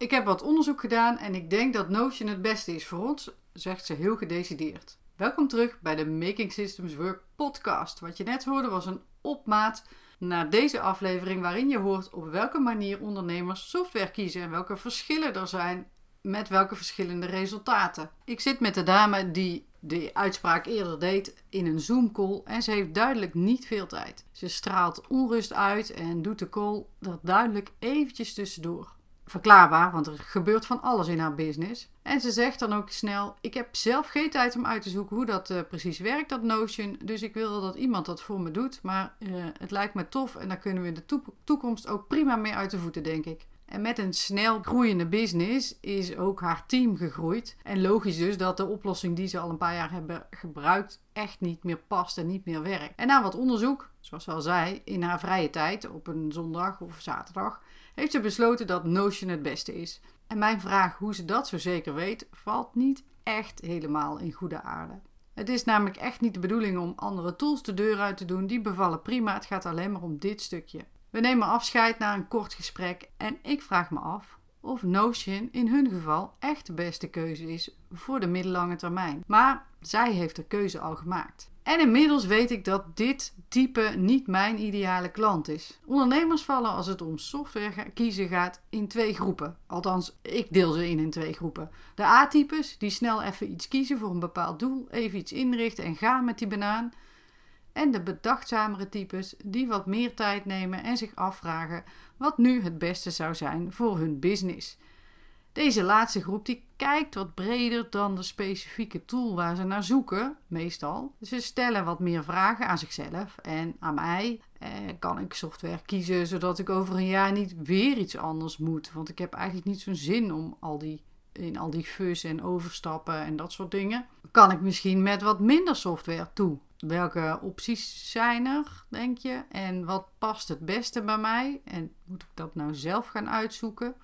Ik heb wat onderzoek gedaan en ik denk dat Notion het beste is voor ons, zegt ze heel gedecideerd. Welkom terug bij de Making Systems Work podcast. Wat je net hoorde was een opmaat naar deze aflevering waarin je hoort op welke manier ondernemers software kiezen en welke verschillen er zijn met welke verschillende resultaten. Ik zit met de dame die de uitspraak eerder deed in een Zoom-call en ze heeft duidelijk niet veel tijd. Ze straalt onrust uit en doet de call er duidelijk eventjes tussendoor. Verklaarbaar, want er gebeurt van alles in haar business. En ze zegt dan ook snel: Ik heb zelf geen tijd om uit te zoeken hoe dat uh, precies werkt, dat Notion. Dus ik wil dat iemand dat voor me doet. Maar uh, het lijkt me tof en daar kunnen we in de toekomst ook prima mee uit de voeten, denk ik. En met een snel groeiende business is ook haar team gegroeid. En logisch dus dat de oplossing die ze al een paar jaar hebben gebruikt echt niet meer past en niet meer werkt. En na wat onderzoek, zoals ze al zei, in haar vrije tijd op een zondag of zaterdag, heeft ze besloten dat Notion het beste is. En mijn vraag hoe ze dat zo zeker weet, valt niet echt helemaal in goede aarde. Het is namelijk echt niet de bedoeling om andere tools de deur uit te doen. Die bevallen prima. Het gaat alleen maar om dit stukje. We nemen afscheid na een kort gesprek en ik vraag me af of Notion in hun geval echt de beste keuze is voor de middellange termijn. Maar zij heeft de keuze al gemaakt. En inmiddels weet ik dat dit type niet mijn ideale klant is. Ondernemers vallen als het om software kiezen gaat in twee groepen. Althans, ik deel ze in in twee groepen. De A-types die snel even iets kiezen voor een bepaald doel, even iets inrichten en gaan met die banaan en de bedachtzamere types die wat meer tijd nemen en zich afvragen wat nu het beste zou zijn voor hun business. Deze laatste groep die kijkt wat breder dan de specifieke tool waar ze naar zoeken, meestal. Ze stellen wat meer vragen aan zichzelf en aan mij. Eh, kan ik software kiezen zodat ik over een jaar niet weer iets anders moet? Want ik heb eigenlijk niet zo'n zin om al die, in al die fus en overstappen en dat soort dingen. Kan ik misschien met wat minder software toe? Welke opties zijn er, denk je? En wat past het beste bij mij? En moet ik dat nou zelf gaan uitzoeken?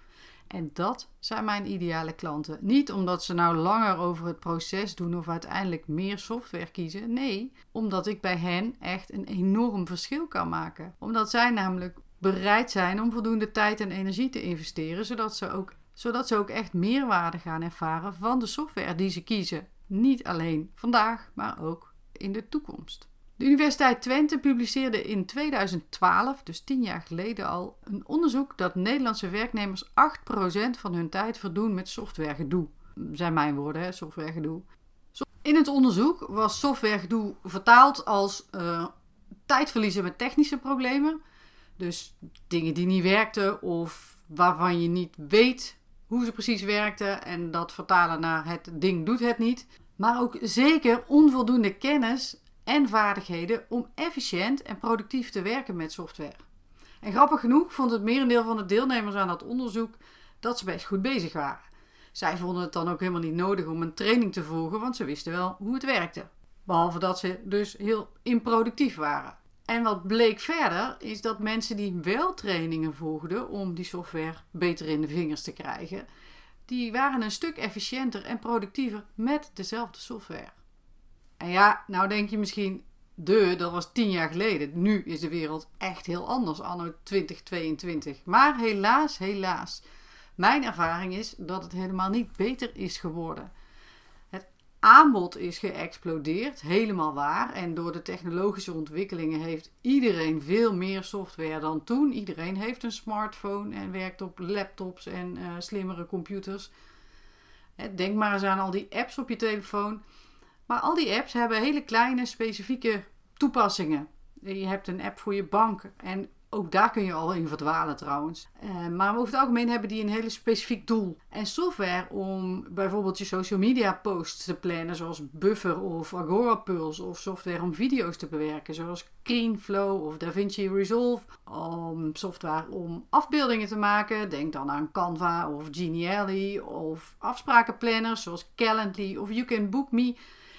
En dat zijn mijn ideale klanten. Niet omdat ze nou langer over het proces doen of uiteindelijk meer software kiezen. Nee, omdat ik bij hen echt een enorm verschil kan maken. Omdat zij namelijk bereid zijn om voldoende tijd en energie te investeren, zodat ze ook, zodat ze ook echt meerwaarde gaan ervaren van de software die ze kiezen. Niet alleen vandaag, maar ook in de toekomst. De Universiteit Twente publiceerde in 2012, dus 10 jaar geleden al, een onderzoek dat Nederlandse werknemers 8% van hun tijd verdoen met softwaregedoe. Zijn mijn woorden, hè, softwaregedoe. In het onderzoek was softwaregedoe vertaald als uh, tijd verliezen met technische problemen. Dus dingen die niet werkten of waarvan je niet weet hoe ze precies werkten en dat vertalen naar het ding doet het niet maar ook zeker onvoldoende kennis en vaardigheden om efficiënt en productief te werken met software. En grappig genoeg vond het merendeel van de deelnemers aan dat onderzoek dat ze best goed bezig waren. Zij vonden het dan ook helemaal niet nodig om een training te volgen, want ze wisten wel hoe het werkte. Behalve dat ze dus heel improductief waren. En wat bleek verder is dat mensen die wel trainingen volgden om die software beter in de vingers te krijgen, die waren een stuk efficiënter en productiever met dezelfde software. En ja, nou denk je misschien, de, dat was tien jaar geleden. Nu is de wereld echt heel anders, anno 2022. Maar helaas, helaas. Mijn ervaring is dat het helemaal niet beter is geworden aanbod is geëxplodeerd, helemaal waar. En door de technologische ontwikkelingen heeft iedereen veel meer software dan toen. Iedereen heeft een smartphone en werkt op laptops en uh, slimmere computers. Denk maar eens aan al die apps op je telefoon. Maar al die apps hebben hele kleine specifieke toepassingen. Je hebt een app voor je bank en ook daar kun je al in verdwalen trouwens. Uh, maar over het algemeen hebben die een hele specifiek doel. En software om bijvoorbeeld je social media posts te plannen, zoals Buffer of Agora Pulse, of software om video's te bewerken, zoals Cleanflow of DaVinci Resolve. Om software om afbeeldingen te maken, denk dan aan Canva of Genially, of afsprakenplanners zoals Calendly of You Can Book Me.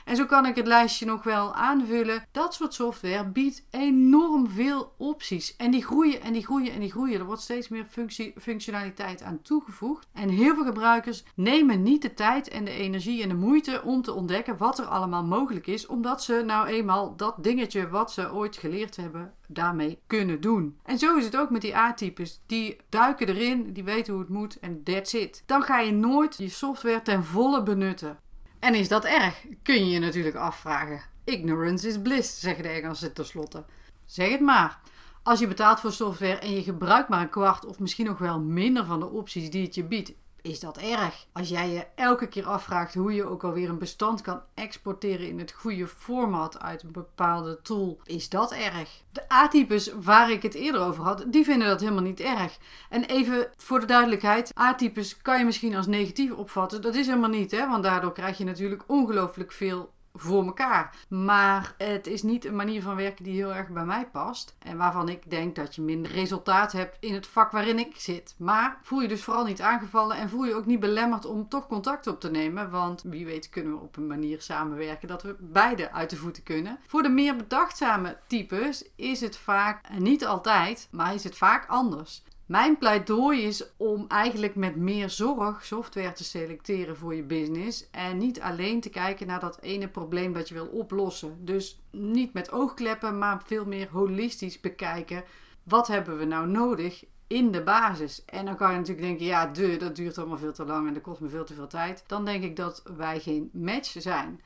En zo kan ik het lijstje nog wel aanvullen. Dat soort software biedt enorm veel opties. En die groeien en die groeien en die groeien. Er wordt steeds meer functie, functionaliteit aan toegevoegd. En heel veel gebruikers nemen niet de tijd en de energie en de moeite om te ontdekken wat er allemaal mogelijk is. Omdat ze nou eenmaal dat dingetje wat ze ooit geleerd hebben daarmee kunnen doen. En zo is het ook met die A-types. Die duiken erin, die weten hoe het moet en that's it. Dan ga je nooit je software ten volle benutten. En is dat erg? Kun je je natuurlijk afvragen. Ignorance is bliss, zeggen de Engelsen tenslotte. Zeg het maar. Als je betaalt voor software en je gebruikt maar een kwart of misschien nog wel minder van de opties die het je biedt, is dat erg. Als jij je elke keer afvraagt hoe je ook alweer een bestand kan exporteren in het goede format uit een bepaalde tool, is dat erg. De A-types waar ik het eerder over had, die vinden dat helemaal niet erg. En even voor de duidelijkheid, A-types kan je misschien als negatief opvatten. Dat is helemaal niet, hè? want daardoor krijg je natuurlijk ongelooflijk veel voor elkaar. Maar het is niet een manier van werken die heel erg bij mij past. En waarvan ik denk dat je minder resultaat hebt in het vak waarin ik zit. Maar voel je dus vooral niet aangevallen en voel je ook niet belemmerd om toch contact op te nemen. Want wie weet kunnen we op een manier samenwerken dat we beide uit de voeten kunnen. Voor de meer bedachtzame types is het vaak, niet altijd, maar is het vaak anders. Mijn pleidooi is om eigenlijk met meer zorg software te selecteren voor je business. En niet alleen te kijken naar dat ene probleem dat je wil oplossen. Dus niet met oogkleppen, maar veel meer holistisch bekijken. Wat hebben we nou nodig in de basis? En dan kan je natuurlijk denken, ja, de, dat duurt allemaal veel te lang en dat kost me veel te veel tijd. Dan denk ik dat wij geen match zijn.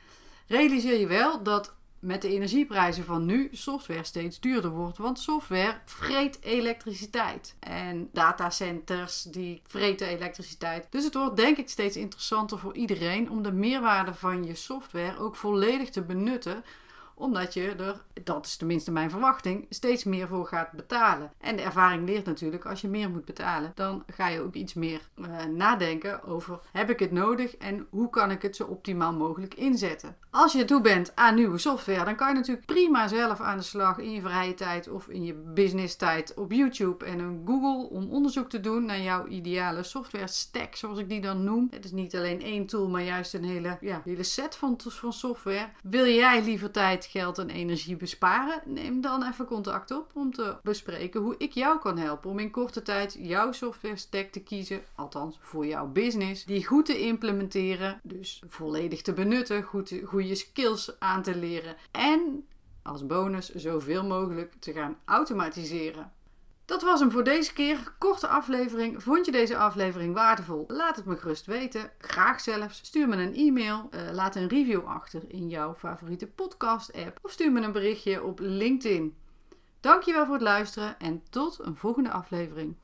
Realiseer je wel dat met de energieprijzen van nu software steeds duurder wordt. Want software vreet elektriciteit. En datacenters die vreten elektriciteit. Dus het wordt denk ik steeds interessanter voor iedereen om de meerwaarde van je software ook volledig te benutten omdat je er, dat is tenminste mijn verwachting, steeds meer voor gaat betalen. En de ervaring leert natuurlijk, als je meer moet betalen, dan ga je ook iets meer uh, nadenken over: heb ik het nodig en hoe kan ik het zo optimaal mogelijk inzetten? Als je toe bent aan nieuwe software, dan kan je natuurlijk prima zelf aan de slag in je vrije tijd of in je business tijd op YouTube en een Google om onderzoek te doen naar jouw ideale software stack, zoals ik die dan noem. Het is niet alleen één tool, maar juist een hele, ja, hele set van, van software. Wil jij liever tijd geld en energie besparen? Neem dan even contact op om te bespreken hoe ik jou kan helpen om in korte tijd jouw software stack te kiezen, althans voor jouw business, die goed te implementeren, dus volledig te benutten, goed, goede skills aan te leren en als bonus zoveel mogelijk te gaan automatiseren. Dat was hem voor deze keer. Korte aflevering. Vond je deze aflevering waardevol? Laat het me gerust weten. Graag zelfs. Stuur me een e-mail. Uh, laat een review achter in jouw favoriete podcast-app. Of stuur me een berichtje op LinkedIn. Dankjewel voor het luisteren en tot een volgende aflevering.